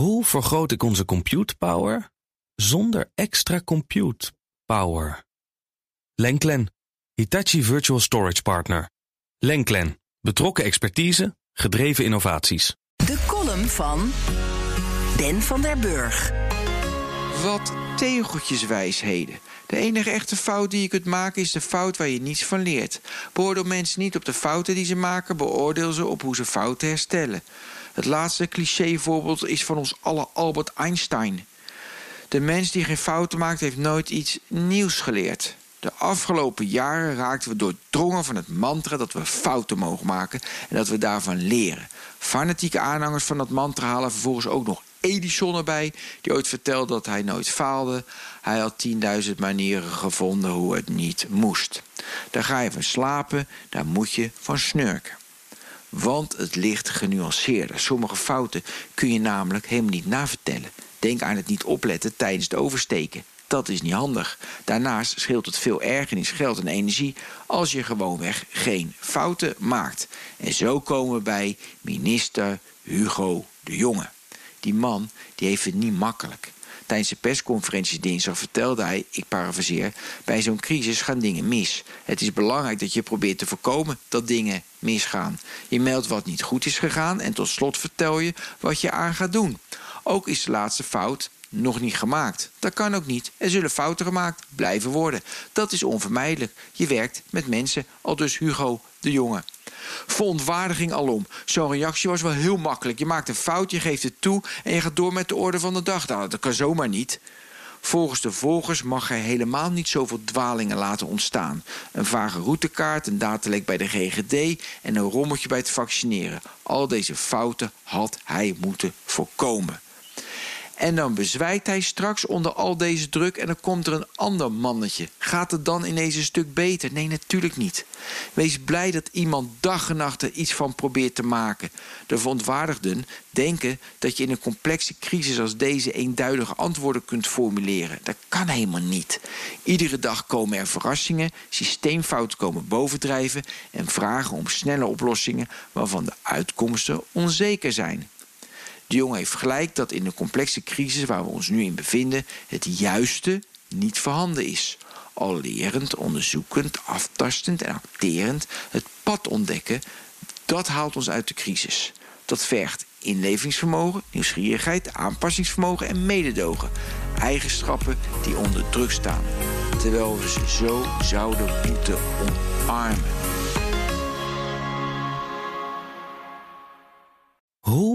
Hoe vergroot ik onze compute power zonder extra compute power? Lenklen, Hitachi Virtual Storage Partner. Lenklen, betrokken expertise, gedreven innovaties. De column van Ben van der Burg. Wat tegeltjeswijsheden. De enige echte fout die je kunt maken is de fout waar je niets van leert. Beoordeel mensen niet op de fouten die ze maken, beoordeel ze op hoe ze fouten herstellen. Het laatste clichévoorbeeld is van ons alle Albert Einstein. De mens die geen fouten maakt, heeft nooit iets nieuws geleerd. De afgelopen jaren raakten we doordrongen van het mantra dat we fouten mogen maken en dat we daarvan leren. Fanatieke aanhangers van dat mantra halen vervolgens ook nog Edison erbij, die ooit vertelde dat hij nooit faalde. Hij had 10.000 manieren gevonden hoe het niet moest. Daar ga je van slapen, daar moet je van snurken. Want het ligt genuanceerder. Sommige fouten kun je namelijk helemaal niet navertellen. Denk aan het niet opletten tijdens het oversteken. Dat is niet handig. Daarnaast scheelt het veel ergernis, geld en energie als je gewoonweg geen fouten maakt. En zo komen we bij minister Hugo de Jonge. Die man die heeft het niet makkelijk. Tijdens de persconferentie dinsdag vertelde hij, ik parafraseer, bij zo'n crisis gaan dingen mis. Het is belangrijk dat je probeert te voorkomen dat dingen misgaan. Je meldt wat niet goed is gegaan en tot slot vertel je wat je aan gaat doen. Ook is de laatste fout nog niet gemaakt. Dat kan ook niet. Er zullen fouten gemaakt blijven worden. Dat is onvermijdelijk. Je werkt met mensen, al dus Hugo de Jonge. Verontwaardiging alom. Zo'n reactie was wel heel makkelijk. Je maakt een fout, je geeft het toe en je gaat door met de orde van de dag. Nou, dat kan zomaar niet. Volgens de volgers mag hij helemaal niet zoveel dwalingen laten ontstaan. Een vage routekaart, een datalek bij de GGD en een rommeltje bij het vaccineren. Al deze fouten had hij moeten voorkomen. En dan bezwijkt hij straks onder al deze druk en dan komt er een ander mannetje. Gaat het dan ineens een stuk beter? Nee, natuurlijk niet. Wees blij dat iemand dag en nacht er iets van probeert te maken. De verontwaardigden denken dat je in een complexe crisis als deze eenduidige antwoorden kunt formuleren. Dat kan helemaal niet. Iedere dag komen er verrassingen, systeemfouten komen bovendrijven en vragen om snelle oplossingen waarvan de uitkomsten onzeker zijn. De jongen heeft gelijk dat in de complexe crisis waar we ons nu in bevinden, het juiste niet voorhanden is. Al lerend, onderzoekend, aftastend en acterend het pad ontdekken, dat haalt ons uit de crisis. Dat vergt inlevingsvermogen, nieuwsgierigheid, aanpassingsvermogen en mededogen. Eigenschappen die onder druk staan. Terwijl we ze zo zouden moeten omarmen.